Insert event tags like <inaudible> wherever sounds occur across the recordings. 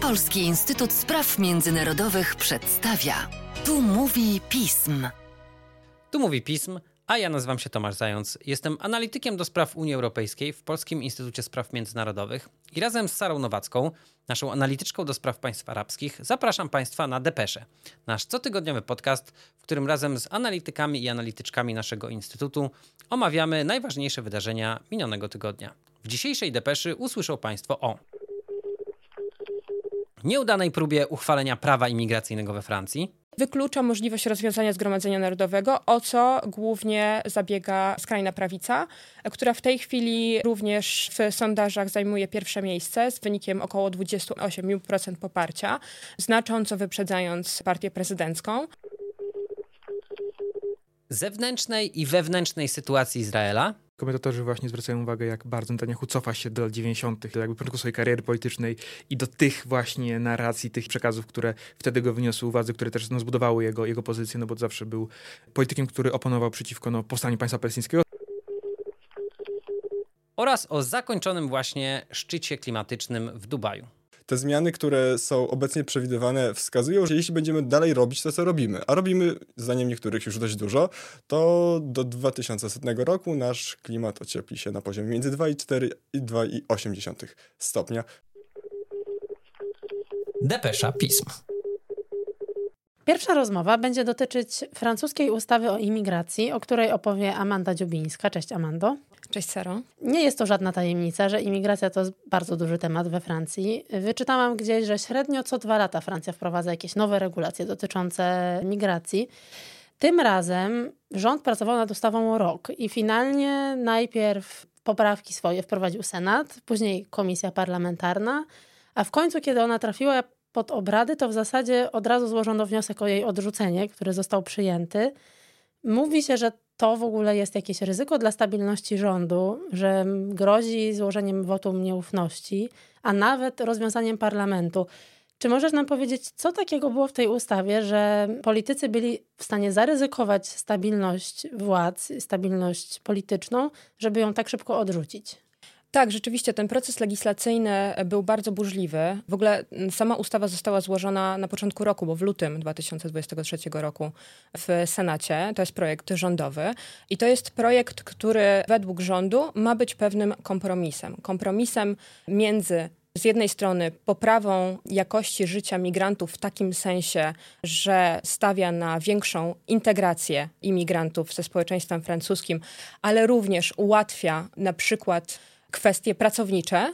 Polski Instytut Spraw Międzynarodowych przedstawia. Tu mówi pism. Tu mówi pism, a ja nazywam się Tomasz Zając. Jestem analitykiem do spraw Unii Europejskiej w Polskim Instytucie Spraw Międzynarodowych i razem z Sarą Nowacką, naszą analityczką do spraw państw arabskich, zapraszam Państwa na Depesze, nasz cotygodniowy podcast, w którym razem z analitykami i analityczkami naszego Instytutu omawiamy najważniejsze wydarzenia minionego tygodnia. W dzisiejszej Depeszy usłyszą Państwo o nieudanej próbie uchwalenia prawa imigracyjnego we Francji, wyklucza możliwość rozwiązania Zgromadzenia Narodowego, o co głównie zabiega skrajna prawica, która w tej chwili również w sondażach zajmuje pierwsze miejsce z wynikiem około 28% poparcia, znacząco wyprzedzając partię prezydencką. Zewnętrznej i wewnętrznej sytuacji Izraela, Komentatorzy właśnie zwracają uwagę, jak bardzo Netanyahu cofa się do lat 90., do jakby początku swojej kariery politycznej i do tych właśnie narracji, tych przekazów, które wtedy go wyniosły uwadze, które też no, zbudowały jego, jego pozycję, no bo zawsze był politykiem, który oponował przeciwko no, powstaniu państwa palestyńskiego. Oraz o zakończonym właśnie szczycie klimatycznym w Dubaju te zmiany, które są obecnie przewidywane, wskazują, że jeśli będziemy dalej robić to, co robimy, a robimy, zdaniem niektórych, już dość dużo, to do 2100 roku nasz klimat ociepli się na poziomie między 2,4 i 2,8 stopnia. Depesza Pism. Pierwsza rozmowa będzie dotyczyć francuskiej ustawy o imigracji, o której opowie Amanda Dziobińska. Cześć Amando. Cześć Saro. Nie jest to żadna tajemnica, że imigracja to bardzo duży temat we Francji. Wyczytałam gdzieś, że średnio co dwa lata Francja wprowadza jakieś nowe regulacje dotyczące migracji. Tym razem rząd pracował nad ustawą o rok i finalnie najpierw poprawki swoje wprowadził Senat, później komisja parlamentarna, a w końcu, kiedy ona trafiła pod obrady, to w zasadzie od razu złożono wniosek o jej odrzucenie, który został przyjęty. Mówi się, że to w ogóle jest jakieś ryzyko dla stabilności rządu, że grozi złożeniem wotum nieufności, a nawet rozwiązaniem parlamentu. Czy możesz nam powiedzieć, co takiego było w tej ustawie, że politycy byli w stanie zaryzykować stabilność władz, stabilność polityczną, żeby ją tak szybko odrzucić? Tak, rzeczywiście ten proces legislacyjny był bardzo burzliwy. W ogóle sama ustawa została złożona na początku roku, bo w lutym 2023 roku w Senacie. To jest projekt rządowy i to jest projekt, który według rządu ma być pewnym kompromisem. Kompromisem między z jednej strony poprawą jakości życia migrantów w takim sensie, że stawia na większą integrację imigrantów ze społeczeństwem francuskim, ale również ułatwia na przykład kwestie pracownicze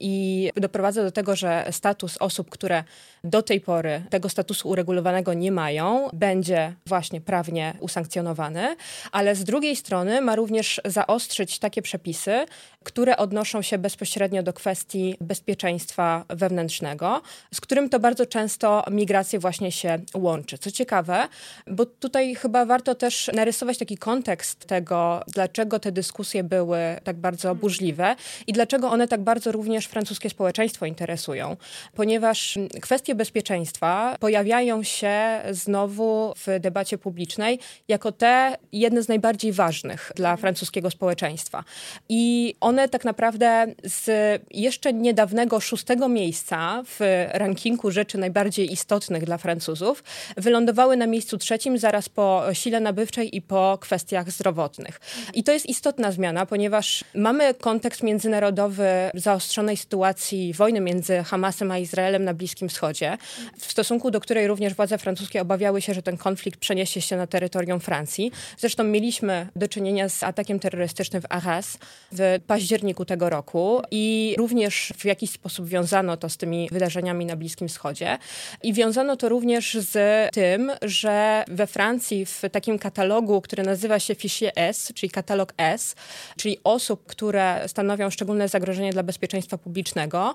i doprowadza do tego, że status osób, które do tej pory tego statusu uregulowanego nie mają, będzie właśnie prawnie usankcjonowany, ale z drugiej strony ma również zaostrzyć takie przepisy, które odnoszą się bezpośrednio do kwestii bezpieczeństwa wewnętrznego, z którym to bardzo często migracje właśnie się łączy. Co ciekawe, bo tutaj chyba warto też narysować taki kontekst tego, dlaczego te dyskusje były tak bardzo burzliwe i dlaczego one tak bardzo również francuskie społeczeństwo interesują, ponieważ kwestie bezpieczeństwa pojawiają się znowu w debacie publicznej jako te jedne z najbardziej ważnych dla francuskiego społeczeństwa. I one tak naprawdę z jeszcze niedawnego szóstego miejsca w rankingu rzeczy najbardziej istotnych dla Francuzów wylądowały na miejscu trzecim zaraz po sile nabywczej i po kwestiach zdrowotnych. I to jest istotna zmiana, ponieważ mamy kontekst międzynarodowy zaostrzonej sytuacji wojny między Hamasem a Izraelem na Bliskim Wschodzie w stosunku do której również władze francuskie obawiały się, że ten konflikt przeniesie się na terytorium Francji. Zresztą mieliśmy do czynienia z atakiem terrorystycznym w Arras w październiku tego roku i również w jakiś sposób wiązano to z tymi wydarzeniami na Bliskim Wschodzie. I wiązano to również z tym, że we Francji w takim katalogu, który nazywa się Fichier S, czyli katalog S, czyli osób, które stanowią szczególne zagrożenie dla bezpieczeństwa publicznego,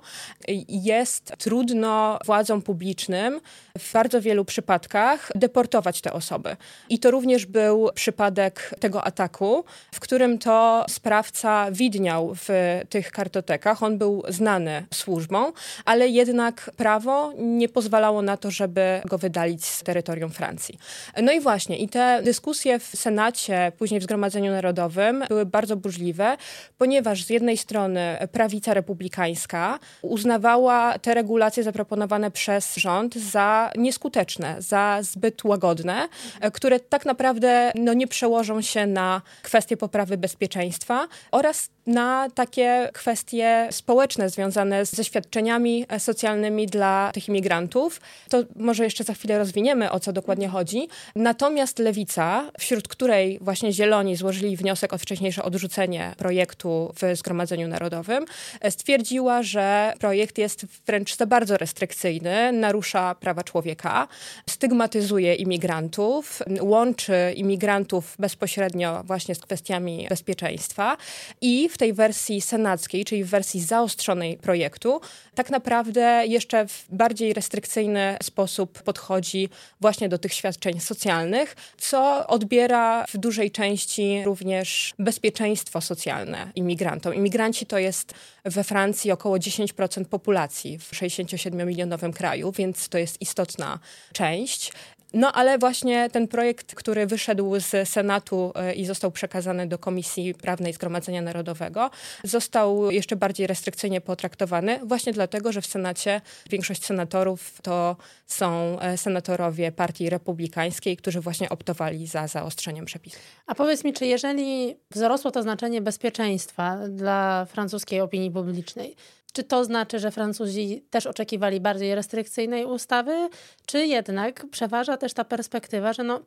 jest trudno władzom publicznym w bardzo wielu przypadkach deportować te osoby. I to również był przypadek tego ataku, w którym to sprawca widniał w tych kartotekach. On był znany służbą, ale jednak prawo nie pozwalało na to, żeby go wydalić z terytorium Francji. No i właśnie, i te dyskusje w Senacie, później w Zgromadzeniu Narodowym były bardzo burzliwe, ponieważ z jednej strony prawica republikańska republikańska uznawała te regulacje zaproponowane przez rząd za nieskuteczne, za zbyt łagodne, które tak naprawdę no, nie przełożą się na kwestie poprawy bezpieczeństwa oraz na takie kwestie społeczne związane ze świadczeniami socjalnymi dla tych imigrantów. To może jeszcze za chwilę rozwiniemy, o co dokładnie chodzi. Natomiast lewica, wśród której właśnie Zieloni złożyli wniosek o wcześniejsze odrzucenie projektu w Zgromadzeniu Narodowym, stwierdziła, że projekt jest wręcz za bardzo restrykcyjny, narusza prawa człowieka, stygmatyzuje imigrantów, łączy imigrantów bezpośrednio właśnie z kwestiami bezpieczeństwa i w tej wersji senackiej, czyli w wersji zaostrzonej projektu, tak naprawdę jeszcze w bardziej restrykcyjny sposób podchodzi właśnie do tych świadczeń socjalnych, co odbiera w dużej części również bezpieczeństwo socjalne imigrantom. Imigranci to jest we Francji około 10% populacji w 67-milionowym kraju, więc to jest istotna część. No ale właśnie ten projekt, który wyszedł z Senatu e, i został przekazany do Komisji Prawnej Zgromadzenia Narodowego, został jeszcze bardziej restrykcyjnie potraktowany, właśnie dlatego, że w Senacie większość senatorów to są e, senatorowie Partii Republikańskiej, którzy właśnie optowali za zaostrzeniem przepisów. A powiedz mi, czy jeżeli wzrosło to znaczenie bezpieczeństwa dla francuskiej opinii publicznej, czy to znaczy, że Francuzi też oczekiwali bardziej restrykcyjnej ustawy, czy jednak przeważa też ta perspektywa, że no,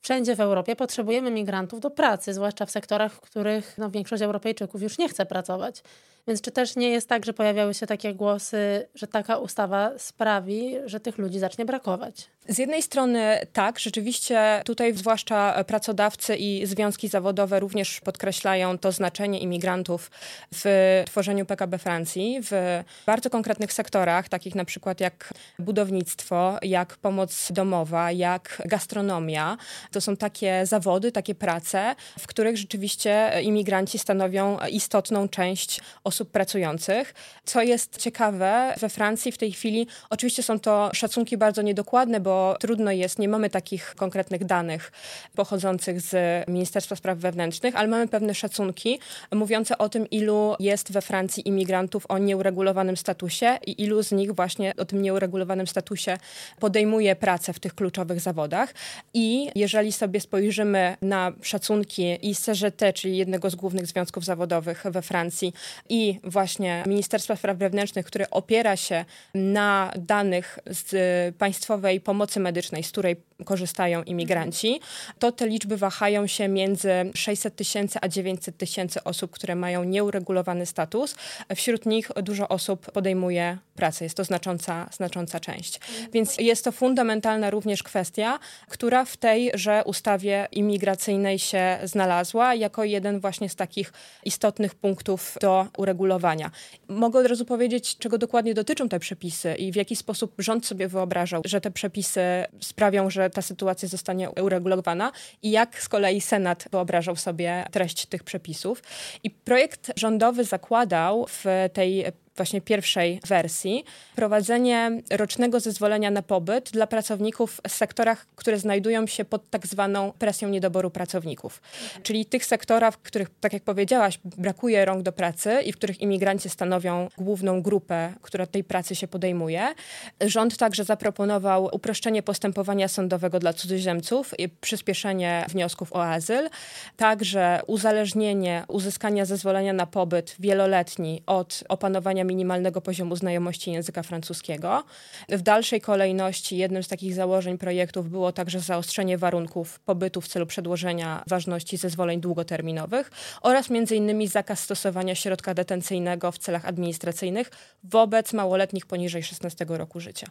wszędzie w Europie potrzebujemy migrantów do pracy, zwłaszcza w sektorach, w których no, większość Europejczyków już nie chce pracować. Więc czy też nie jest tak, że pojawiały się takie głosy, że taka ustawa sprawi, że tych ludzi zacznie brakować? Z jednej strony tak, rzeczywiście tutaj zwłaszcza pracodawcy i związki zawodowe również podkreślają to znaczenie imigrantów w tworzeniu PKB Francji w bardzo konkretnych sektorach, takich na przykład jak budownictwo, jak pomoc domowa, jak gastronomia. To są takie zawody, takie prace, w których rzeczywiście imigranci stanowią istotną część osób pracujących. Co jest ciekawe, we Francji w tej chwili oczywiście są to szacunki bardzo niedokładne, bo trudno jest, nie mamy takich konkretnych danych pochodzących z Ministerstwa Spraw Wewnętrznych, ale mamy pewne szacunki mówiące o tym, ilu jest we Francji imigrantów o nieuregulowanym statusie i ilu z nich właśnie o tym nieuregulowanym statusie podejmuje pracę w tych kluczowych zawodach. I jeżeli sobie spojrzymy na szacunki i CGT, czyli jednego z głównych związków zawodowych we Francji i właśnie Ministerstwa Spraw Wewnętrznych, które opiera się na danych z państwowej pomocy pomocy medycznej, z której korzystają imigranci, to te liczby wahają się między 600 tysięcy a 900 tysięcy osób, które mają nieuregulowany status. Wśród nich dużo osób podejmuje pracę. Jest to znacząca, znacząca część. Więc jest to fundamentalna również kwestia, która w tejże ustawie imigracyjnej się znalazła jako jeden właśnie z takich istotnych punktów do uregulowania. Mogę od razu powiedzieć, czego dokładnie dotyczą te przepisy i w jaki sposób rząd sobie wyobrażał, że te przepisy sprawią, że ta sytuacja zostanie uregulowana i jak z kolei Senat wyobrażał sobie treść tych przepisów. I projekt rządowy zakładał w tej właśnie pierwszej wersji, prowadzenie rocznego zezwolenia na pobyt dla pracowników w sektorach, które znajdują się pod tak zwaną presją niedoboru pracowników. Czyli tych sektorach, w których, tak jak powiedziałaś, brakuje rąk do pracy i w których imigranci stanowią główną grupę, która tej pracy się podejmuje. Rząd także zaproponował uproszczenie postępowania sądowego dla cudzoziemców i przyspieszenie wniosków o azyl, także uzależnienie uzyskania zezwolenia na pobyt wieloletni od opanowania minimalnego poziomu znajomości języka francuskiego. W dalszej kolejności jednym z takich założeń projektów było także zaostrzenie warunków pobytu w celu przedłożenia ważności zezwoleń długoterminowych oraz innymi zakaz stosowania środka detencyjnego w celach administracyjnych wobec małoletnich poniżej 16 roku życia.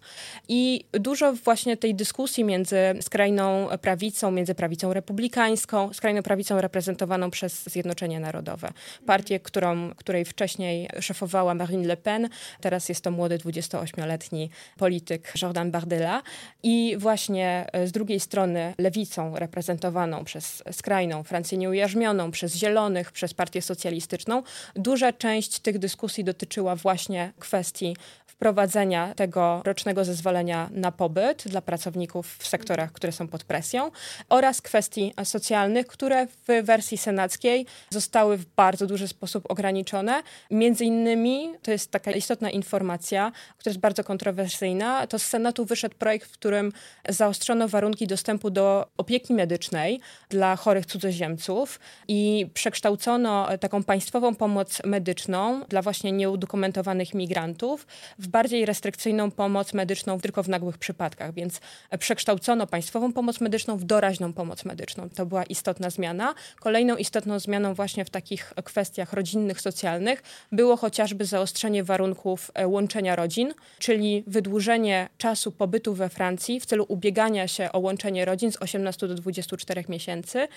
I dużo właśnie tej dyskusji między skrajną prawicą, między prawicą republikańską, skrajną prawicą reprezentowaną przez Zjednoczenie Narodowe, partię, którą, której wcześniej szefowała Marine Marine Le Pen, teraz jest to młody 28-letni polityk Jordan Bardella i właśnie e, z drugiej strony lewicą reprezentowaną przez skrajną Francję nieujarzmioną, przez Zielonych, przez Partię Socjalistyczną, duża część tych dyskusji dotyczyła właśnie kwestii wprowadzenia tego rocznego zezwolenia na pobyt dla pracowników w sektorach, które są pod presją oraz kwestii socjalnych, które w wersji senackiej zostały w bardzo duży sposób ograniczone. Między innymi to to jest taka istotna informacja, która jest bardzo kontrowersyjna, to z Senatu wyszedł projekt, w którym zaostrzono warunki dostępu do opieki medycznej dla chorych cudzoziemców i przekształcono taką państwową pomoc medyczną dla właśnie nieudokumentowanych migrantów w bardziej restrykcyjną pomoc medyczną tylko w nagłych przypadkach, więc przekształcono państwową pomoc medyczną w doraźną pomoc medyczną. To była istotna zmiana. Kolejną istotną zmianą właśnie w takich kwestiach rodzinnych, socjalnych było chociażby zaostrzenie warunków e, łączenia rodzin, czyli wydłużenie czasu pobytu we Francji w celu ubiegania się o łączenie rodzin z 18 do 24 miesięcy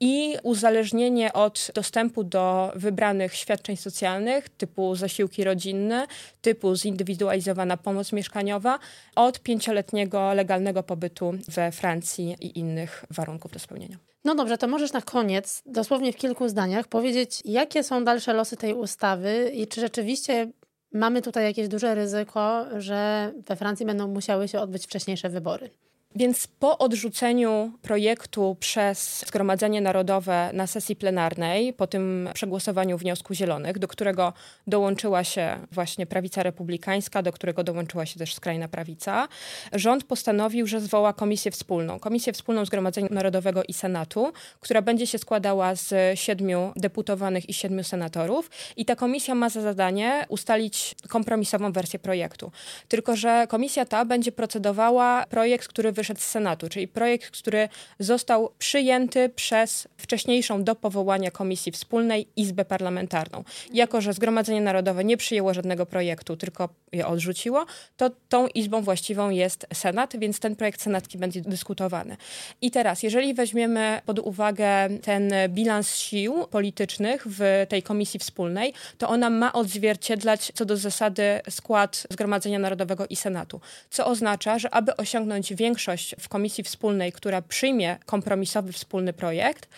i uzależnienie od dostępu do wybranych świadczeń socjalnych typu zasiłki rodzinne, typu zindywidualizowana pomoc mieszkaniowa od pięcioletniego legalnego pobytu we Francji i innych warunków do spełnienia. No dobrze, to możesz na koniec, dosłownie w kilku zdaniach, powiedzieć, jakie są dalsze losy tej ustawy i czy rzeczywiście mamy tutaj jakieś duże ryzyko, że we Francji będą musiały się odbyć wcześniejsze wybory. Więc po odrzuceniu projektu przez Zgromadzenie Narodowe na sesji plenarnej, po tym przegłosowaniu wniosku Zielonych, do którego dołączyła się właśnie prawica republikańska, do którego dołączyła się też skrajna prawica, rząd postanowił, że zwoła komisję wspólną. Komisję wspólną Zgromadzenia Narodowego i Senatu, która będzie się składała z siedmiu deputowanych i siedmiu senatorów. I ta komisja ma za zadanie ustalić kompromisową wersję projektu. Tylko, że komisja ta będzie procedowała projekt, który wyszedł z Senatu, czyli projekt, który został przyjęty przez wcześniejszą do powołania Komisji Wspólnej Izbę Parlamentarną. Jako, że Zgromadzenie Narodowe nie przyjęło żadnego projektu, tylko je odrzuciło, to tą izbą właściwą jest Senat, więc ten projekt senacki będzie dyskutowany. I teraz, jeżeli weźmiemy pod uwagę ten bilans sił politycznych w tej Komisji Wspólnej, to ona ma odzwierciedlać co do zasady skład Zgromadzenia Narodowego i Senatu, co oznacza, że aby osiągnąć większość większość w komisji wspólnej, która przyjmie kompromisowy wspólny projekt,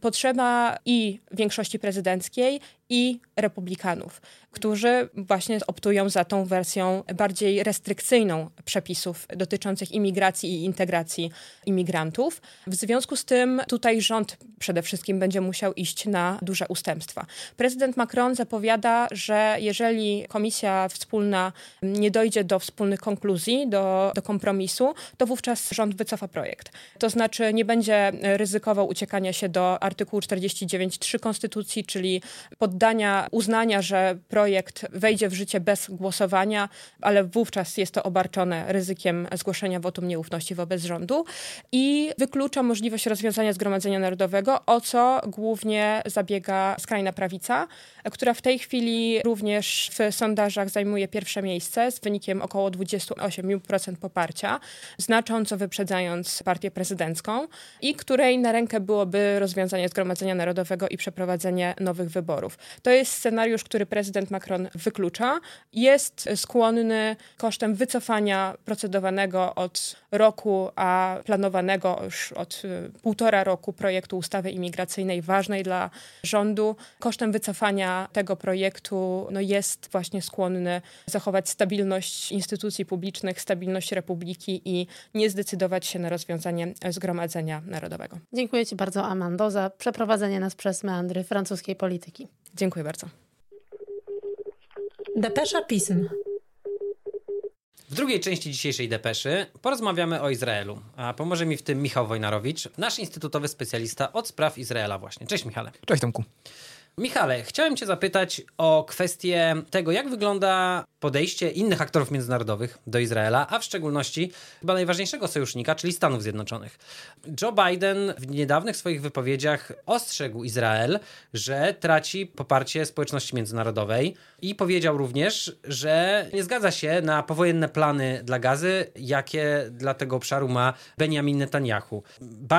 potrzeba i większości prezydenckiej, i republikanów, którzy właśnie optują za tą wersją bardziej restrykcyjną przepisów dotyczących imigracji i integracji imigrantów. W związku z tym tutaj rząd przede wszystkim będzie musiał iść na duże ustępstwa. Prezydent Macron zapowiada, że jeżeli komisja wspólna nie dojdzie do wspólnych konkluzji, do, do kompromisu, to wówczas rząd wycofa projekt. To znaczy nie będzie ryzykował uciekania się do artykułu 49.3 Konstytucji, czyli pod poddania, uznania, że projekt wejdzie w życie bez głosowania, ale wówczas jest to obarczone ryzykiem zgłoszenia wotum nieufności wobec rządu i wyklucza możliwość rozwiązania Zgromadzenia Narodowego, o co głównie zabiega skrajna prawica, która w tej chwili również w sondażach zajmuje pierwsze miejsce z wynikiem około 28% poparcia, znacząco wyprzedzając partię prezydencką i której na rękę byłoby rozwiązanie Zgromadzenia Narodowego i przeprowadzenie nowych wyborów. To jest scenariusz, który prezydent Macron wyklucza. Jest skłonny kosztem wycofania procedowanego od roku, a planowanego już od y, półtora roku projektu ustawy imigracyjnej, ważnej dla rządu, kosztem wycofania tego projektu no jest właśnie skłonny zachować stabilność instytucji publicznych, stabilność republiki i nie zdecydować się na rozwiązanie Zgromadzenia Narodowego. Dziękuję Ci bardzo, Amando, za przeprowadzenie nas przez meandry francuskiej polityki. Dziękuję bardzo. Depesza pism. W drugiej części dzisiejszej depeszy porozmawiamy o Izraelu, a pomoże mi w tym Michał Wojnarowicz, nasz instytutowy specjalista od spraw Izraela właśnie. Cześć Michale. Cześć Tomku. Michale, chciałem Cię zapytać o kwestię tego, jak wygląda podejście innych aktorów międzynarodowych do Izraela, a w szczególności chyba najważniejszego sojusznika, czyli Stanów Zjednoczonych. Joe Biden w niedawnych swoich wypowiedziach ostrzegł Izrael, że traci poparcie społeczności międzynarodowej i powiedział również, że nie zgadza się na powojenne plany dla gazy, jakie dla tego obszaru ma Benjamin Netanyahu.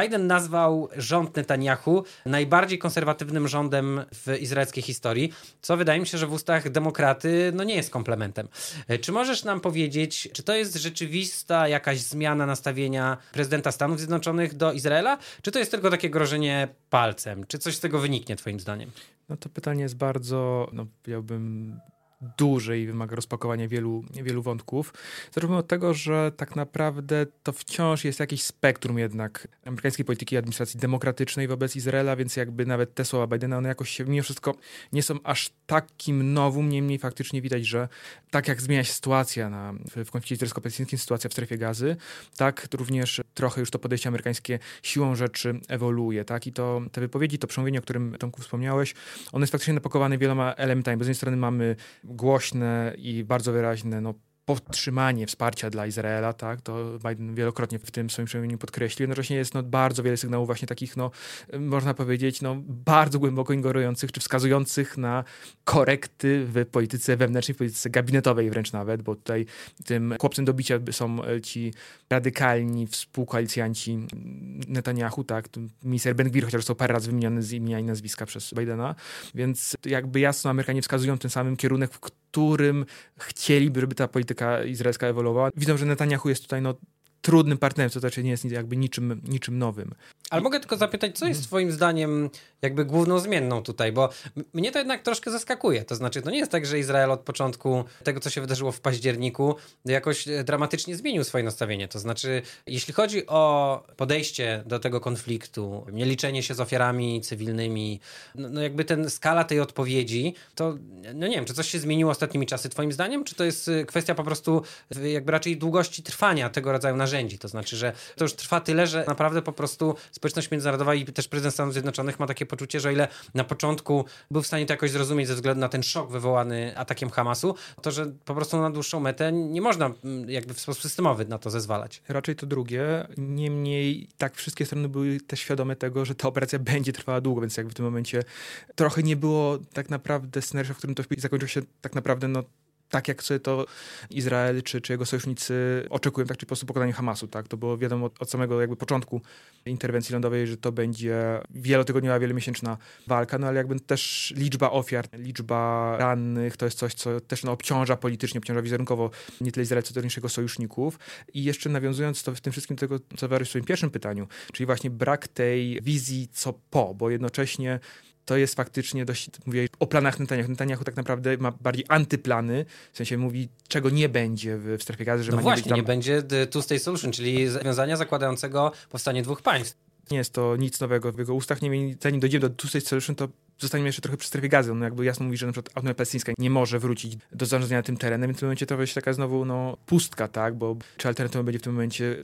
Biden nazwał rząd Netanyahu najbardziej konserwatywnym rządem w izraelskiej historii, co wydaje mi się, że w ustach demokraty no nie jest komplementem. Czy możesz nam powiedzieć, czy to jest rzeczywista jakaś zmiana nastawienia prezydenta Stanów Zjednoczonych do Izraela, czy to jest tylko takie grożenie palcem? Czy coś z tego wyniknie, Twoim zdaniem? No to pytanie jest bardzo, no powiedziałbym, duży i wymaga rozpakowania wielu, wielu wątków. Zacznijmy od tego, że tak naprawdę to wciąż jest jakiś spektrum jednak amerykańskiej polityki i administracji demokratycznej wobec Izraela, więc jakby nawet te słowa Bidena, one jakoś się mimo wszystko nie są aż takim nowum, niemniej faktycznie widać, że tak jak zmienia się sytuacja na, w konflikcie izraelsko-palestyńskim, sytuacja w strefie gazy, tak również trochę już to podejście amerykańskie siłą rzeczy ewoluuje, tak? I to te wypowiedzi, to przemówienie, o którym Tomku wspomniałeś, ono jest faktycznie napakowane wieloma elementami, bo z jednej strony mamy głośne i bardzo wyraźne no, podtrzymanie wsparcia dla Izraela, tak, to Biden wielokrotnie w tym swoim przemówieniu podkreślił. Jednocześnie jest no, bardzo wiele sygnałów właśnie takich, no, można powiedzieć, no, bardzo głęboko ingerujących, czy wskazujących na korekty w polityce wewnętrznej, w polityce gabinetowej wręcz nawet, bo tutaj tym chłopcem do bicia są ci radykalni współkoalicjanci Netanyahu, tak, minister Ben Gvir, chociaż został parę razy wymieniony z imienia i nazwiska przez Bidena, więc jakby jasno Amerykanie wskazują ten samym kierunek, w którym chcieliby, żeby ta polityka izraelska ewoluowała. Widzą, że Netanyahu jest tutaj no, trudnym partnerem, to znaczy nie jest jakby niczym, niczym nowym. Ale mogę tylko zapytać, co jest twoim zdaniem jakby główną zmienną tutaj, bo mnie to jednak troszkę zaskakuje. To znaczy, to nie jest tak, że Izrael od początku tego, co się wydarzyło w październiku, jakoś e, dramatycznie zmienił swoje nastawienie. To znaczy, jeśli chodzi o podejście do tego konfliktu, nie liczenie się z ofiarami cywilnymi, no, no jakby ten skala tej odpowiedzi, to no nie wiem, czy coś się zmieniło ostatnimi czasy twoim zdaniem, czy to jest e, kwestia po prostu jakby raczej długości trwania tego rodzaju narzędzi. To znaczy, że to już trwa tyle, że naprawdę po prostu społeczność międzynarodowa i też prezydent Stanów Zjednoczonych ma takie poczucie, że o ile na początku był w stanie to jakoś zrozumieć ze względu na ten szok wywołany atakiem Hamasu, to że po prostu na dłuższą metę nie można mm, jakby w sposób systemowy na to zezwalać. Raczej to drugie. Niemniej tak wszystkie strony były też świadome tego, że ta operacja będzie trwała długo, więc jakby w tym momencie trochę nie było tak naprawdę scenariusza, w którym to zakończyło się tak naprawdę no, tak jak sobie to Izrael czy, czy jego sojusznicy oczekują, tak, czy po prostu pokonanie Hamasu, tak? To było wiadomo od, od samego jakby początku interwencji lądowej, że to będzie wielotygodniowa, wielomiesięczna walka, no ale jakby też liczba ofiar, liczba rannych, to jest coś, co też no, obciąża politycznie, obciąża wizerunkowo nie tyle Izrael, co też jego sojuszników. I jeszcze nawiązując to w tym wszystkim tego, co Wary w swoim pierwszym pytaniu, czyli właśnie brak tej wizji co po, bo jednocześnie to jest faktycznie dość, mówię o planach Netanyahu. Netanyahu tak naprawdę ma bardziej antyplany, w sensie mówi, czego nie będzie w, w strefie gazy. Że no ma właśnie, nie, nie będzie two-state solution, czyli rozwiązania zakładającego powstanie dwóch państw. Nie jest to nic nowego w jego ustach, niemniej zanim dojdziemy do two-state solution, to zostaniemy jeszcze trochę przy strefie gazy. On jakby jasno mówi, że na przykład autonomia palestyńska nie może wrócić do zarządzania tym terenem, więc w tym momencie to będzie taka znowu no, pustka, tak, bo czy alternatywą będzie w tym momencie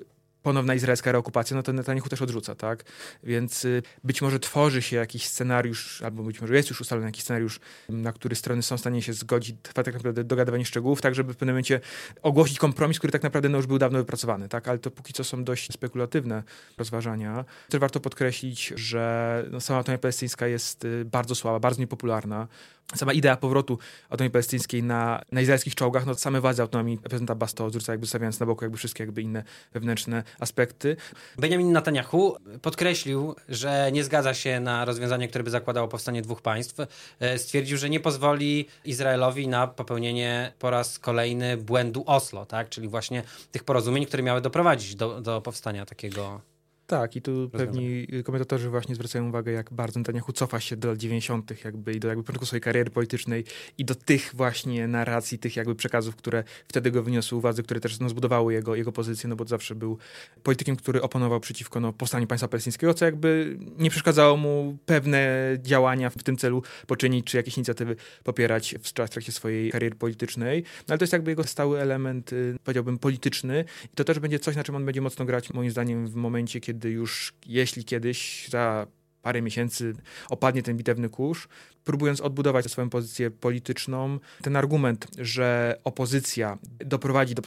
ponowna izraelska reokupacja, no to Netanyahu też odrzuca, tak? Więc y, być może tworzy się jakiś scenariusz, albo być może jest już ustalony jakiś scenariusz, na który strony są w stanie się zgodzić, trwa tak naprawdę dogadywanie szczegółów, tak żeby w pewnym momencie ogłosić kompromis, który tak naprawdę no, już był dawno wypracowany, tak? Ale to póki co są dość spekulatywne rozważania. Też warto podkreślić, że no, sama autonomia palestyńska jest y, bardzo słaba, bardzo niepopularna sama idea powrotu autonomii palestyńskiej na, na izraelskich czołgach, no same władze autonomii prezydenta Basto odrzuca, jakby stawiając na boku jakby wszystkie jakby inne wewnętrzne aspekty. Benjamin Netanyahu podkreślił, że nie zgadza się na rozwiązanie, które by zakładało powstanie dwóch państw. E, stwierdził, że nie pozwoli Izraelowi na popełnienie po raz kolejny błędu Oslo, tak? czyli właśnie tych porozumień, które miały doprowadzić do, do powstania takiego tak, i tu pewni komentatorzy właśnie zwracają uwagę, jak bardzo Netanyahu cofa się do lat 90. jakby i do jakby początku swojej kariery politycznej i do tych właśnie narracji, tych jakby przekazów, które wtedy go wyniosły władzy, które też no, zbudowały jego, jego pozycję, no bo zawsze był politykiem, który oponował przeciwko no, powstaniu państwa palestyńskiego, co jakby nie przeszkadzało mu pewne działania w tym celu poczynić, czy jakieś inicjatywy popierać w trakcie swojej kariery politycznej. No ale to jest jakby jego stały element, y, powiedziałbym, polityczny i to też będzie coś, na czym on będzie mocno grać, moim zdaniem, w momencie, kiedy kiedy już, jeśli kiedyś za parę miesięcy opadnie ten bitewny kurz, próbując odbudować swoją pozycję polityczną, ten argument, że opozycja doprowadzi do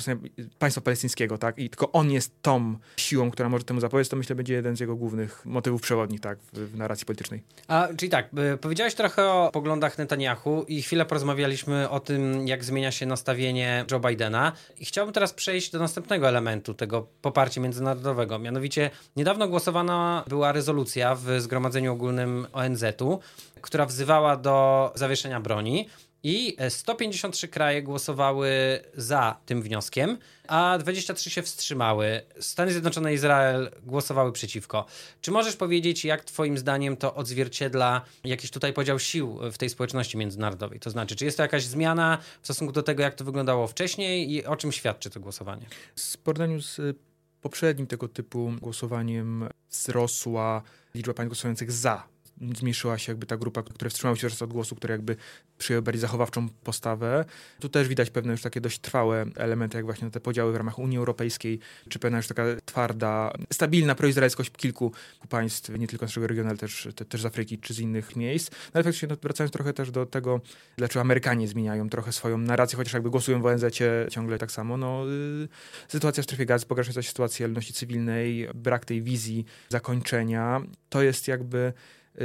państwa palestyńskiego, tak, i tylko on jest tą siłą, która może temu zapowiedzieć, to myślę będzie jeden z jego głównych motywów przewodnich, tak, w, w narracji politycznej. A, czyli tak, powiedziałeś trochę o poglądach Netanyahu i chwilę porozmawialiśmy o tym, jak zmienia się nastawienie Joe Bidena i chciałbym teraz przejść do następnego elementu tego poparcia międzynarodowego, mianowicie niedawno głosowana była rezolucja w Zgromadzeniu Ogólnym ONZ-u, która wzywała do zawieszenia broni. i 153 kraje głosowały za tym wnioskiem, a 23 się wstrzymały. Stany Zjednoczone i Izrael głosowały przeciwko. Czy możesz powiedzieć, jak Twoim zdaniem to odzwierciedla jakiś tutaj podział sił w tej społeczności międzynarodowej? To znaczy, czy jest to jakaś zmiana w stosunku do tego, jak to wyglądało wcześniej i o czym świadczy to głosowanie? W porównaniu z y, poprzednim tego typu głosowaniem wzrosła liczba pań głosujących za zmniejszyła się jakby ta grupa, która wstrzymały się od głosu, które jakby przyjęły bardziej zachowawczą postawę. Tu też widać pewne już takie dość trwałe elementy, jak właśnie te podziały w ramach Unii Europejskiej, czy pewna już taka twarda, stabilna proizraelskość kilku państw, nie tylko z naszego regionu, ale też, te, też z Afryki, czy z innych miejsc. No ale faktycznie no, wracając trochę też do tego, dlaczego Amerykanie zmieniają trochę swoją narrację, chociaż jakby głosują w ONZ ciągle tak samo, no y, sytuacja w strefie gazy, pogarszająca się sytuacja ludności cywilnej, brak tej wizji zakończenia, to jest jakby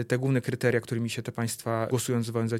te główne kryteria, którymi się te państwa głosując w ONZ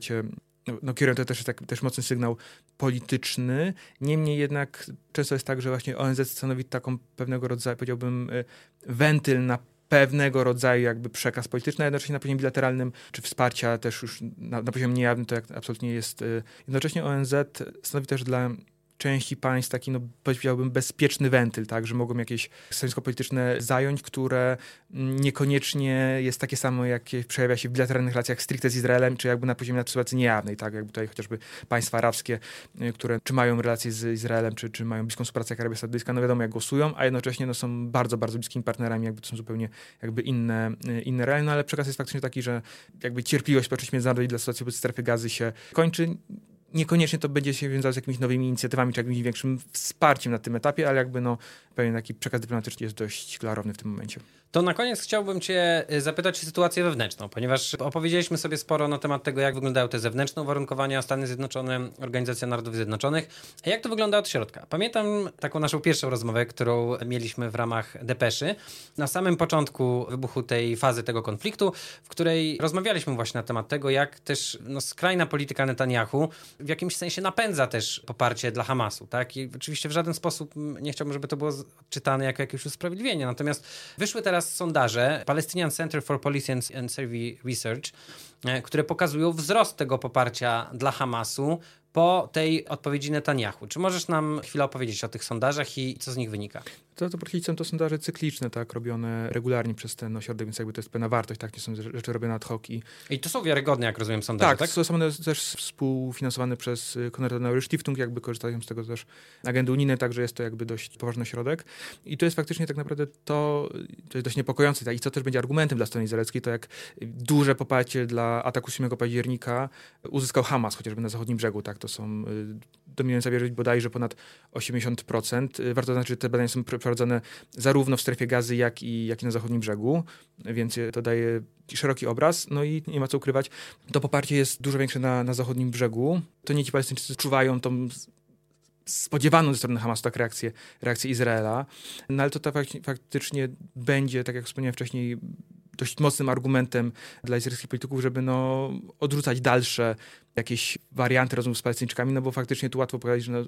no, kierują to też tak, też mocny sygnał polityczny. Niemniej jednak często jest tak, że właśnie ONZ stanowi taką pewnego rodzaju, powiedziałbym, y, wentyl na pewnego rodzaju jakby przekaz polityczny, a jednocześnie na poziomie bilateralnym, czy wsparcia też już na, na poziomie niejawnym to jak absolutnie jest. Y, jednocześnie ONZ stanowi też dla części państw taki, no powiedziałbym, bezpieczny wentyl, tak, że mogą jakieś stanowisko polityczne zająć, które niekoniecznie jest takie samo, jakie przejawia się w bilateralnych relacjach stricte z Izraelem, czy jakby na poziomie sytuacji niejawnej, tak, jakby tutaj chociażby państwa arabskie, y, które czy mają relacje z Izraelem, czy, czy mają bliską współpracę jak Arabia Saudyjska, no wiadomo jak głosują, a jednocześnie no, są bardzo, bardzo bliskimi partnerami, jakby to są zupełnie jakby inne, y, inne realia, no ale przekaz jest faktycznie taki, że jakby cierpliwość społeczności międzynarodowej dla sytuacji wobec strefy gazy się kończy niekoniecznie to będzie się wiązało z jakimiś nowymi inicjatywami czy jakimś większym wsparciem na tym etapie, ale jakby no, pewien taki przekaz dyplomatyczny jest dość klarowny w tym momencie. To na koniec chciałbym Cię y, zapytać o sytuację wewnętrzną, ponieważ opowiedzieliśmy sobie sporo na temat tego, jak wyglądają te zewnętrzne uwarunkowania Stany Zjednoczone, Organizacja Narodów Zjednoczonych, a jak to wygląda od środka. Pamiętam taką naszą pierwszą rozmowę, którą mieliśmy w ramach Depeszy, na samym początku wybuchu tej fazy tego konfliktu, w której rozmawialiśmy właśnie na temat tego, jak też no, skrajna polityka Netanyahu w jakimś sensie napędza też poparcie dla Hamasu. Tak? I oczywiście w żaden sposób nie chciałbym, żeby to było czytane jako jakieś usprawiedliwienie, natomiast wyszły teraz sondaże Palestinian Center for Policy and Survey Research, e, które pokazują wzrost tego poparcia dla Hamasu po tej odpowiedzi Netanyahu. Czy możesz nam chwilę opowiedzieć o tych sondażach i co z nich wynika? To, to podkreślić są to sondaże cykliczne, tak, robione regularnie przez ten ośrodek, więc jakby to jest pewna wartość, tak, nie są rzeczy robione ad hoc. I, I to są wiarygodne, jak rozumiem, sondaże, tak? Tak, są one też współfinansowane przez y, Konrad Adenauer Stiftung, jakby korzystają z tego też agendy unijne, także jest to jakby dość poważny środek. I to jest faktycznie tak naprawdę to, to jest dość niepokojące, tak, i co też będzie argumentem dla strony izraelskiej, to jak duże poparcie dla ataku 7 października uzyskał Hamas, chociażby na zachodnim brzegu, tak, to są y, dominująca wierzyć bodajże ponad 80%. Y, warto zaznaczyć, że te badania są przeprowadzone zarówno w strefie gazy, jak i, jak i na zachodnim brzegu, więc to daje szeroki obraz. No i nie ma co ukrywać, to poparcie jest dużo większe na, na zachodnim brzegu. To nie ci palestyńczycy czuwają tą spodziewaną ze strony Hamasu tak reakcję, reakcję Izraela, no ale to, to faktycznie będzie, tak jak wspomniałem wcześniej, dość mocnym argumentem dla izraelskich polityków, żeby no, odrzucać dalsze jakieś warianty rozmów z Palestyńczykami, no bo faktycznie tu łatwo powiedzieć, że no,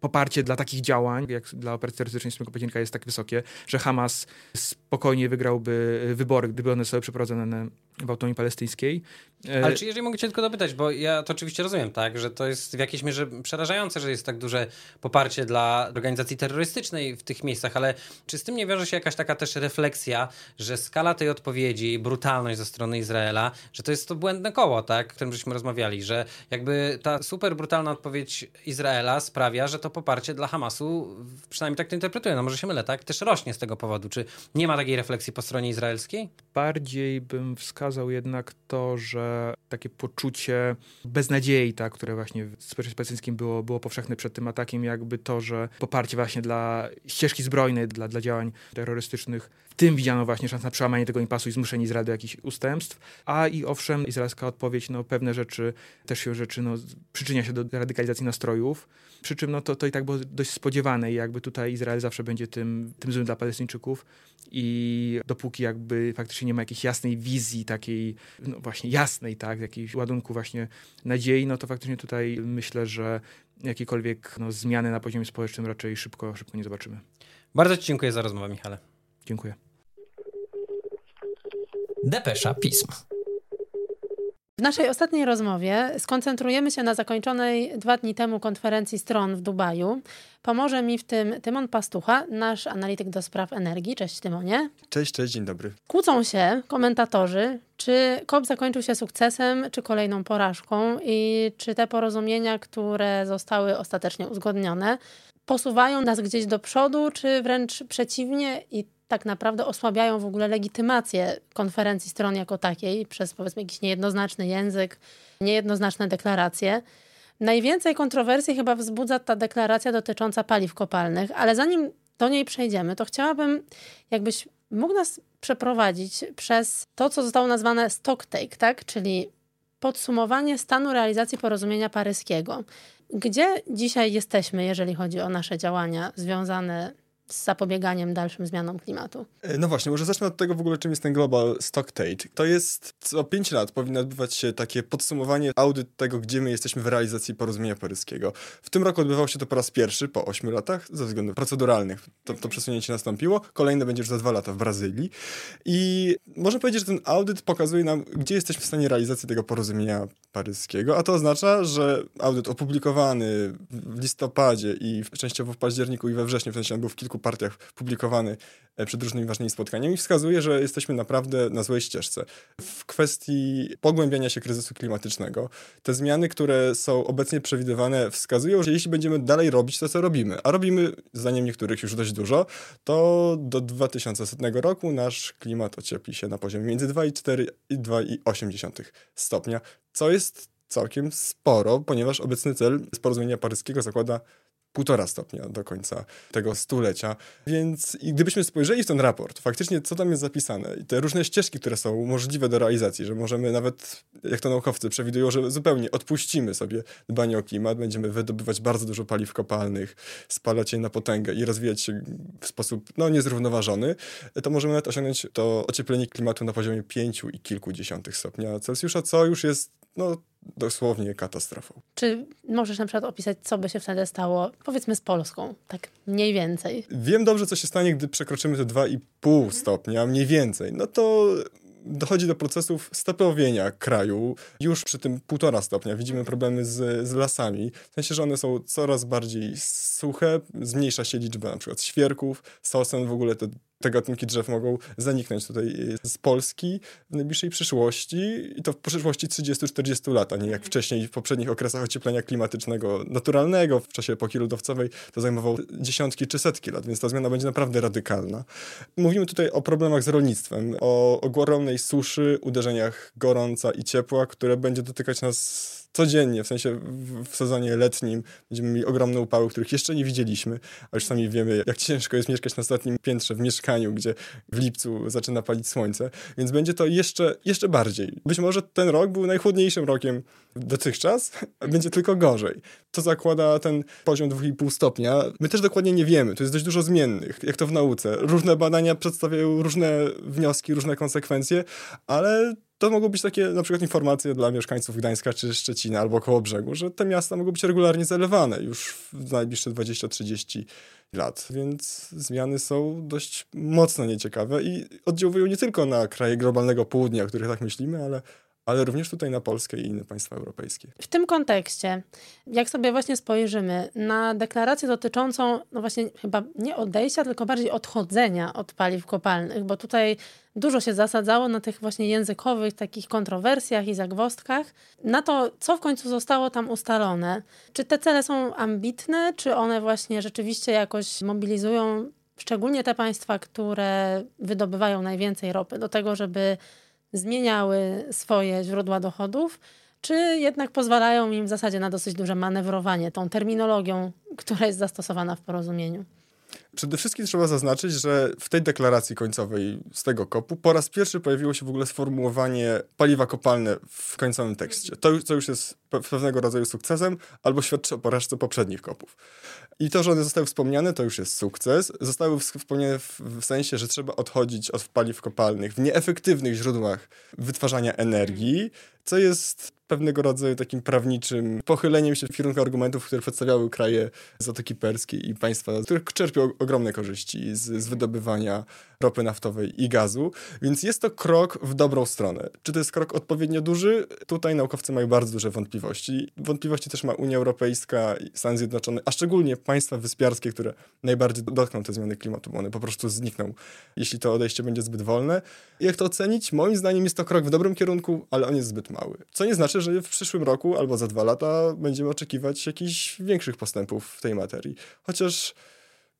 poparcie dla takich działań, jak dla operacji terrorystycznej 7 października jest tak wysokie, że Hamas spokojnie wygrałby wybory, gdyby one zostały przeprowadzone w autonomii palestyńskiej. E, Ale czy jeżeli mogę cię tylko dopytać, bo ja to oczywiście rozumiem, tak, że to jest w jakiejś mierze przerażające, że jest tak duże poparcie dla organizacji terrorystycznej w tych miejscach, ale czy z tym nie wiąże się jakaś taka też refleksja, że skala tej odpowiedzi, brutalność ze strony Izraela, że to jest to błędne koło, tak, o którym żeśmy rozmawiali, że jakby ta super brutalna odpowiedź Izraela sprawia, że to poparcie dla Hamasu, przynajmniej tak to interpretuję, no może się mylę, tak, też rośnie z tego powodu. Czy nie ma takiej refleksji po stronie izraelskiej? Bardziej bym wskazał jednak to, że takie poczucie beznadziei, tak, które właśnie w społeczeństwie palestyńskim było, było powszechne przed tym atakiem, jakby to, że poparcie właśnie dla ścieżki zbrojnej, dla, dla działań terrorystycznych w tym widziano właśnie szansę na przełamanie tego impasu i zmuszenie Izraela do jakichś ustępstw. A i owszem, izraelska odpowiedź, no pewne rzeczy, też się rzeczy, no, przyczynia się do radykalizacji nastrojów. Przy czym no, to, to i tak było dość spodziewane i jakby tutaj Izrael zawsze będzie tym, tym złym dla Palestyńczyków i dopóki jakby faktycznie nie ma jakiejś jasnej wizji, takiej no właśnie jasnej, tak, jakiejś ładunku właśnie nadziei, no to faktycznie tutaj myślę, że jakiekolwiek no, zmiany na poziomie społecznym raczej szybko, szybko nie zobaczymy. Bardzo Ci dziękuję za rozmowę, Michale. Dziękuję. Depesza Pism. Naszej ostatniej rozmowie skoncentrujemy się na zakończonej dwa dni temu konferencji stron w Dubaju. Pomoże mi w tym Tymon Pastucha, nasz analityk do spraw energii. Cześć Tymonie. Cześć, cześć, dzień dobry. Kłócą się komentatorzy, czy COP zakończył się sukcesem, czy kolejną porażką i czy te porozumienia, które zostały ostatecznie uzgodnione, posuwają nas gdzieś do przodu, czy wręcz przeciwnie i tak naprawdę osłabiają w ogóle legitymację konferencji stron jako takiej przez powiedzmy jakiś niejednoznaczny język, niejednoznaczne deklaracje. Najwięcej kontrowersji chyba wzbudza ta deklaracja dotycząca paliw kopalnych, ale zanim do niej przejdziemy, to chciałabym, jakbyś mógł nas przeprowadzić przez to, co zostało nazwane stocktake, tak? czyli podsumowanie stanu realizacji porozumienia paryskiego. Gdzie dzisiaj jesteśmy, jeżeli chodzi o nasze działania związane z zapobieganiem dalszym zmianom klimatu. E, no właśnie, może zacznę od tego w ogóle, czym jest ten Global Stocktake. To jest co 5 lat powinno odbywać się takie podsumowanie, audyt tego, gdzie my jesteśmy w realizacji porozumienia paryskiego. W tym roku odbywało się to po raz pierwszy, po 8 latach, ze względów proceduralnych. To, to przesunięcie nastąpiło. Kolejne będzie już za 2 lata w Brazylii. I można powiedzieć, że ten audyt pokazuje nam, gdzie jesteśmy w stanie realizacji tego porozumienia paryskiego, a to oznacza, że audyt opublikowany w listopadzie i częściowo w październiku i we wrześniu, w sensie on był w kilku partiach publikowany e, przed różnymi ważnymi spotkaniami, wskazuje, że jesteśmy naprawdę na złej ścieżce. W kwestii pogłębiania się kryzysu klimatycznego, te zmiany, które są obecnie przewidywane, wskazują, że jeśli będziemy dalej robić to, co robimy, a robimy, zdaniem niektórych, już dość dużo, to do 2100 roku nasz klimat ociepli się na poziomie między 2,4 i 2,8 stopnia, co jest całkiem sporo, ponieważ obecny cel z porozumienia paryskiego zakłada półtora stopnia do końca tego stulecia. Więc i gdybyśmy spojrzeli w ten raport, faktycznie co tam jest zapisane i te różne ścieżki, które są możliwe do realizacji, że możemy nawet, jak to naukowcy przewidują, że zupełnie odpuścimy sobie dbanie o klimat, będziemy wydobywać bardzo dużo paliw kopalnych, spalać je na potęgę i rozwijać się w sposób no, niezrównoważony, to możemy nawet osiągnąć to ocieplenie klimatu na poziomie pięciu i kilkudziesiątych stopnia Celsjusza, co już jest no, dosłownie katastrofą. Czy możesz na przykład opisać, co by się wtedy stało, powiedzmy z Polską, tak mniej więcej? Wiem dobrze, co się stanie, gdy przekroczymy te 2,5 stopnia, mniej więcej. No to dochodzi do procesów steplowienia kraju. Już przy tym półtora stopnia widzimy problemy z, z lasami. W sensie, że one są coraz bardziej suche, zmniejsza się liczba na przykład świerków, sosen, w ogóle te te gatunki drzew mogą zaniknąć tutaj y, z Polski w najbliższej przyszłości i to w przyszłości 30-40 lat, a nie jak wcześniej w poprzednich okresach ocieplenia klimatycznego naturalnego w czasie epoki lodowcowej to zajmowało dziesiątki czy setki lat, więc ta zmiana będzie naprawdę radykalna. Mówimy tutaj o problemach z rolnictwem, o ogromnej suszy, uderzeniach gorąca i ciepła, które będzie dotykać nas codziennie, w sensie w, sezonie letnim będziemy mieli ogromne upały, których jeszcze nie widzieliśmy, a już sami wiemy, jak ciężko jest mieszkać na ostatnim piętrze w mieszkaniu, gdzie w lipcu zaczyna palić słońce, więc będzie to jeszcze, jeszcze bardziej. Być może ten rok był najchłodniejszym rokiem dotychczas, a <laughs> będzie tylko gorzej. To zakłada ten poziom 2,5 stopnia. My też dokładnie nie wiemy, tu jest dość dużo zmiennych, jak to w nauce. Różne badania przedstawiają różne wnioski, różne konsekwencje, ale to mogą być takie na przykład informacje dla mieszkańców Gdańska czy Szczecina albo koło brzegu, że te miasta mogą być regularnie zalewane już w najbliższe 20-30 lat, więc zmiany są dość mocno nieciekawe i oddziałują nie tylko na kraje globalnego południa, o których tak myślimy, ale ale również tutaj na Polskę i inne państwa europejskie. W tym kontekście, jak sobie właśnie spojrzymy na deklarację dotyczącą, no właśnie chyba nie odejścia, tylko bardziej odchodzenia od paliw kopalnych, bo tutaj dużo się zasadzało na tych właśnie językowych takich kontrowersjach i zagwostkach, na to, co w końcu zostało tam ustalone. Czy te cele są ambitne, czy one właśnie rzeczywiście jakoś mobilizują szczególnie te państwa, które wydobywają najwięcej ropy, do tego, żeby zmieniały swoje źródła dochodów, czy jednak pozwalają im w zasadzie na dosyć duże manewrowanie tą terminologią, która jest zastosowana w porozumieniu? Przede wszystkim trzeba zaznaczyć, że w tej deklaracji końcowej z tego kopu po raz pierwszy pojawiło się w ogóle sformułowanie paliwa kopalne w końcowym tekście. To, to już jest pewnego rodzaju sukcesem albo świadczy o porażce poprzednich kopów. I to, że one zostały wspomniane, to już jest sukces. Zostały wspomniane w, w sensie, że trzeba odchodzić od paliw kopalnych w nieefektywnych źródłach wytwarzania energii, co jest pewnego rodzaju takim prawniczym pochyleniem się w kierunku argumentów, które przedstawiały kraje Zatoki Perskiej i państwa, z których czerpią ogromne korzyści z, z wydobywania ropy naftowej i gazu, więc jest to krok w dobrą stronę. Czy to jest krok odpowiednio duży? Tutaj naukowcy mają bardzo duże wątpliwości. Wątpliwości też ma Unia Europejska i Stany Zjednoczone, a szczególnie państwa wyspiarskie, które najbardziej dotkną te zmiany klimatu, bo one po prostu znikną, jeśli to odejście będzie zbyt wolne. Jak to ocenić? Moim zdaniem jest to krok w dobrym kierunku, ale on jest zbyt mały. Co nie znaczy, że w przyszłym roku albo za dwa lata będziemy oczekiwać jakichś większych postępów w tej materii. Chociaż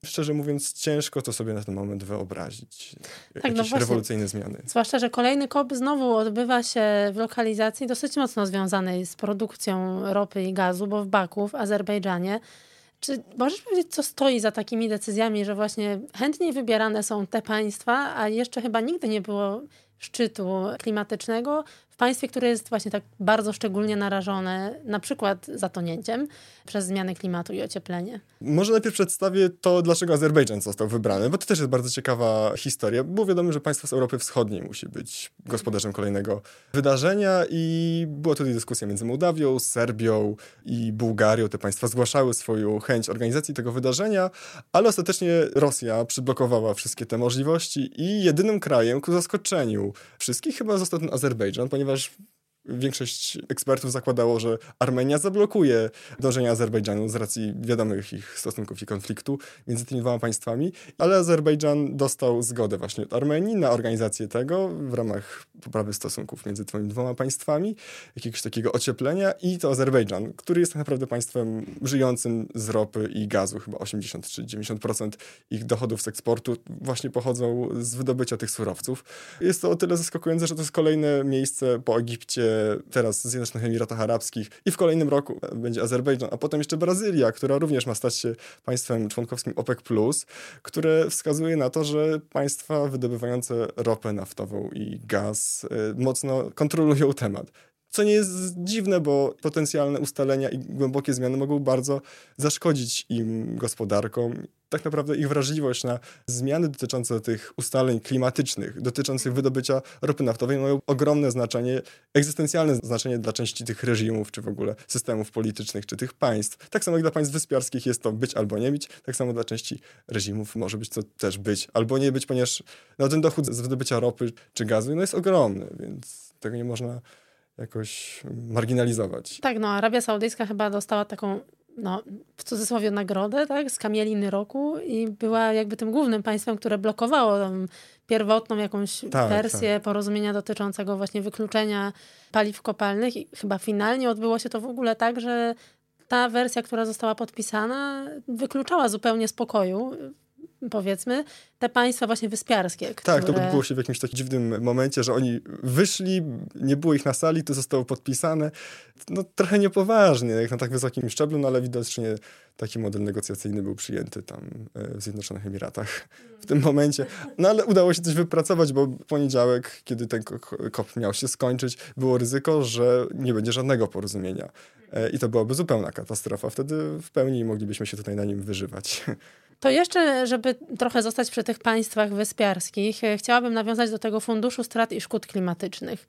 szczerze mówiąc, ciężko to sobie na ten moment wyobrazić. Tak, Jakieś no rewolucyjne zmiany. Zwłaszcza, że kolejny kop znowu odbywa się w lokalizacji dosyć mocno związanej z produkcją ropy i gazu, bo w Baku, w Azerbejdżanie. Czy możesz powiedzieć, co stoi za takimi decyzjami, że właśnie chętniej wybierane są te państwa, a jeszcze chyba nigdy nie było szczytu klimatycznego w państwie, które jest właśnie tak bardzo szczególnie narażone na przykład zatonięciem przez zmiany klimatu i ocieplenie. Może najpierw przedstawię to, dlaczego Azerbejdżan został wybrany, bo to też jest bardzo ciekawa historia. Było wiadomo, że państwo z Europy Wschodniej musi być gospodarzem kolejnego wydarzenia i była tutaj dyskusja między Mołdawią, Serbią i Bułgarią. Te państwa zgłaszały swoją chęć organizacji tego wydarzenia, ale ostatecznie Rosja przyblokowała wszystkie te możliwości i jedynym krajem ku zaskoczeniu wszystkich chyba został ten Azerbejdżan, ponieważ ponieważ Większość ekspertów zakładało, że Armenia zablokuje dążenia Azerbejdżanu z racji wiadomych ich stosunków i konfliktu między tymi dwoma państwami, ale Azerbejdżan dostał zgodę właśnie od Armenii na organizację tego w ramach poprawy stosunków między tymi dwoma państwami, jakiegoś takiego ocieplenia i to Azerbejdżan, który jest tak naprawdę państwem żyjącym z ropy i gazu, chyba 80 czy 90% ich dochodów z eksportu właśnie pochodzą z wydobycia tych surowców. Jest to o tyle zaskakujące, że to jest kolejne miejsce po Egipcie, teraz Zjednoczonych Emiratach Arabskich i w kolejnym roku będzie Azerbejdżan, a potem jeszcze Brazylia, która również ma stać się państwem członkowskim OPEC+, które wskazuje na to, że państwa wydobywające ropę naftową i gaz y, mocno kontrolują temat. Co nie jest dziwne, bo potencjalne ustalenia i głębokie zmiany mogą bardzo zaszkodzić im gospodarkom. Tak naprawdę ich wrażliwość na zmiany dotyczące tych ustaleń klimatycznych, dotyczących wydobycia ropy naftowej mają ogromne znaczenie, egzystencjalne znaczenie dla części tych reżimów, czy w ogóle systemów politycznych, czy tych państw. Tak samo jak dla państw wyspiarskich jest to być albo nie być, tak samo dla części reżimów może być to też być albo nie być, ponieważ no, ten dochód z wydobycia ropy czy gazu no, jest ogromny, więc tego nie można jakoś marginalizować. Tak, no Arabia Saudyjska chyba dostała taką no, w cudzysłowie nagrodę, tak, z kamieliny roku i była jakby tym głównym państwem, które blokowało tam pierwotną jakąś tak, wersję tak. porozumienia dotyczącego właśnie wykluczenia paliw kopalnych i chyba finalnie odbyło się to w ogóle tak, że ta wersja, która została podpisana, wykluczała zupełnie spokoju powiedzmy, te państwa właśnie wyspiarskie. Które... Tak, to odbyło się w jakimś takim dziwnym momencie, że oni wyszli, nie było ich na sali, to zostało podpisane. No trochę niepoważnie, jak na tak wysokim szczeblu, no ale widocznie taki model negocjacyjny był przyjęty tam e, w Zjednoczonych Emiratach w tym momencie. No ale udało się coś wypracować, bo w poniedziałek, kiedy ten kop miał się skończyć, było ryzyko, że nie będzie żadnego porozumienia. E, I to byłaby zupełna katastrofa. Wtedy w pełni moglibyśmy się tutaj na nim wyżywać. To jeszcze, żeby trochę zostać przy tych państwach wyspiarskich, e, chciałabym nawiązać do tego Funduszu Strat i Szkód Klimatycznych.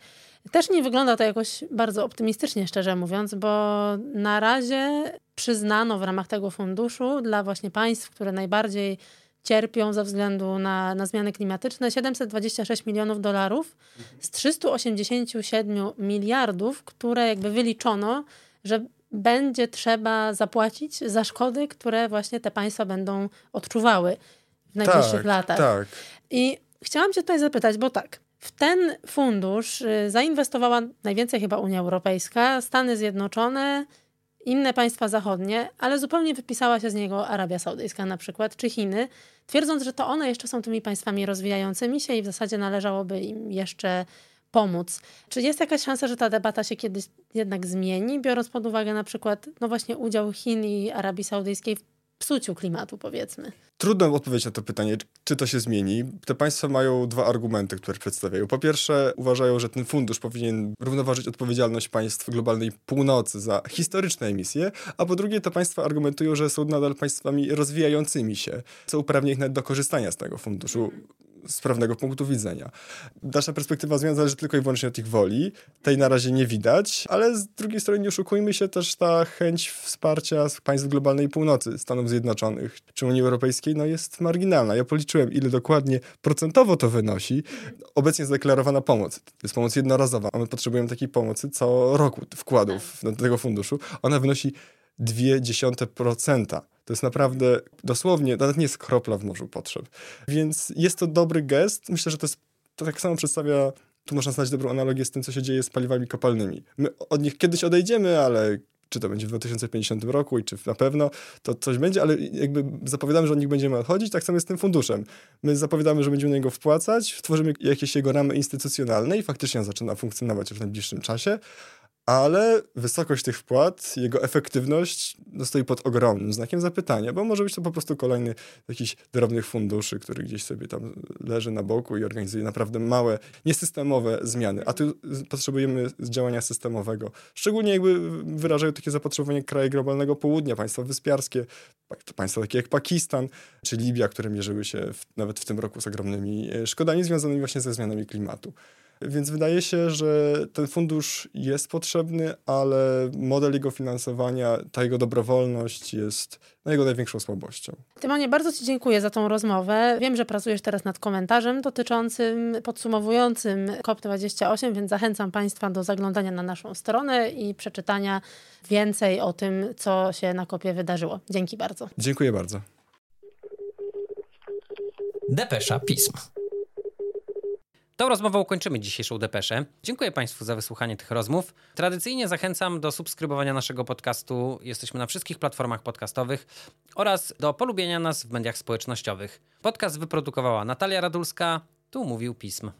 Też nie wygląda to jakoś bardzo optymistycznie, szczerze mówiąc, bo na razie przyznano w ramach tego funduszu dla właśnie państw, które najbardziej cierpią ze względu na, na zmiany klimatyczne 726 milionów dolarów z 387 miliardów, które jakby wyliczono, że będzie trzeba zapłacić za szkody, które właśnie te państwa będą odczuwały w najbliższych tak, latach. Tak. I chciałam cię tutaj zapytać, bo tak, w ten fundusz y, zainwestowała najwięcej chyba Unia Europejska, Stany Zjednoczone, inne państwa zachodnie, ale zupełnie wypisała się z niego Arabia Saudyjska na przykład, czy Chiny, twierdząc, że to one jeszcze są tymi państwami rozwijającymi się i w zasadzie należałoby im jeszcze pomóc. Czy jest jakaś szansa, że ta debata się kiedyś jednak zmieni, biorąc pod uwagę na przykład no właśnie udział Chin i Arabii Saudyjskiej w psuciu klimatu, powiedzmy? Trudno odpowiedzieć na to pytanie, czy to się zmieni. Te państwa mają dwa argumenty, które przedstawiają. Po pierwsze, uważają, że ten fundusz powinien równoważyć odpowiedzialność państw globalnej północy za historyczne emisje, a po drugie, te państwa argumentują, że są nadal państwami rozwijającymi się, co uprawnia ich nawet do korzystania z tego funduszu z prawnego punktu widzenia. Dalsza perspektywa zmian zależy tylko i wyłącznie od ich woli. Tej na razie nie widać, ale z drugiej strony nie oszukujmy się też ta chęć wsparcia państw globalnej północy, Stanów Zjednoczonych czy Unii Europejskiej, no jest marginalna. Ja policzyłem, ile dokładnie procentowo to wynosi. Obecnie zadeklarowana pomoc. To jest pomoc jednorazowa, a my potrzebujemy takiej pomocy co roku wkładów do tego funduszu. Ona wynosi 0,2%. To jest naprawdę dosłownie, nawet nie jest kropla w morzu potrzeb. Więc jest to dobry gest. Myślę, że to jest, to tak samo przedstawia, tu można znaleźć dobrą analogię z tym, co się dzieje z paliwami kopalnymi. My od nich kiedyś odejdziemy, ale czy to będzie w 2050 roku i czy na pewno to coś będzie, ale jakby zapowiadamy, że od nich będziemy odchodzić, tak samo jest z tym funduszem. My zapowiadamy, że będziemy na niego wpłacać, tworzymy jakieś jego ramy instytucjonalne i faktycznie on zaczyna funkcjonować już w najbliższym czasie, ale wysokość tych wpłat, jego efektywność no, stoi pod ogromnym znakiem zapytania, bo może być to po prostu kolejny jakiś drobnych funduszy, który gdzieś sobie tam leży na boku i organizuje naprawdę małe, niesystemowe zmiany. A tu potrzebujemy działania systemowego. Szczególnie jakby wyrażają takie zapotrzebowanie kraje globalnego południa, państwa wyspiarskie, państwa takie jak Pakistan czy Libia, które mierzyły się w, nawet w tym roku z ogromnymi e, szkodami związanymi właśnie ze zmianami klimatu. Więc wydaje się, że ten fundusz jest potrzebny, ale model jego finansowania, ta jego dobrowolność jest no, jego największą słabością. Tymonie, bardzo Ci dziękuję za tą rozmowę. Wiem, że pracujesz teraz nad komentarzem dotyczącym, podsumowującym COP28, więc zachęcam Państwa do zaglądania na naszą stronę i przeczytania więcej o tym, co się na kopie wydarzyło. Dzięki bardzo. Dziękuję bardzo. Depesza Pism. Tą rozmową kończymy dzisiejszą depeszę. Dziękuję Państwu za wysłuchanie tych rozmów. Tradycyjnie zachęcam do subskrybowania naszego podcastu. Jesteśmy na wszystkich platformach podcastowych oraz do polubienia nas w mediach społecznościowych. Podcast wyprodukowała Natalia Radulska. Tu mówił Pism.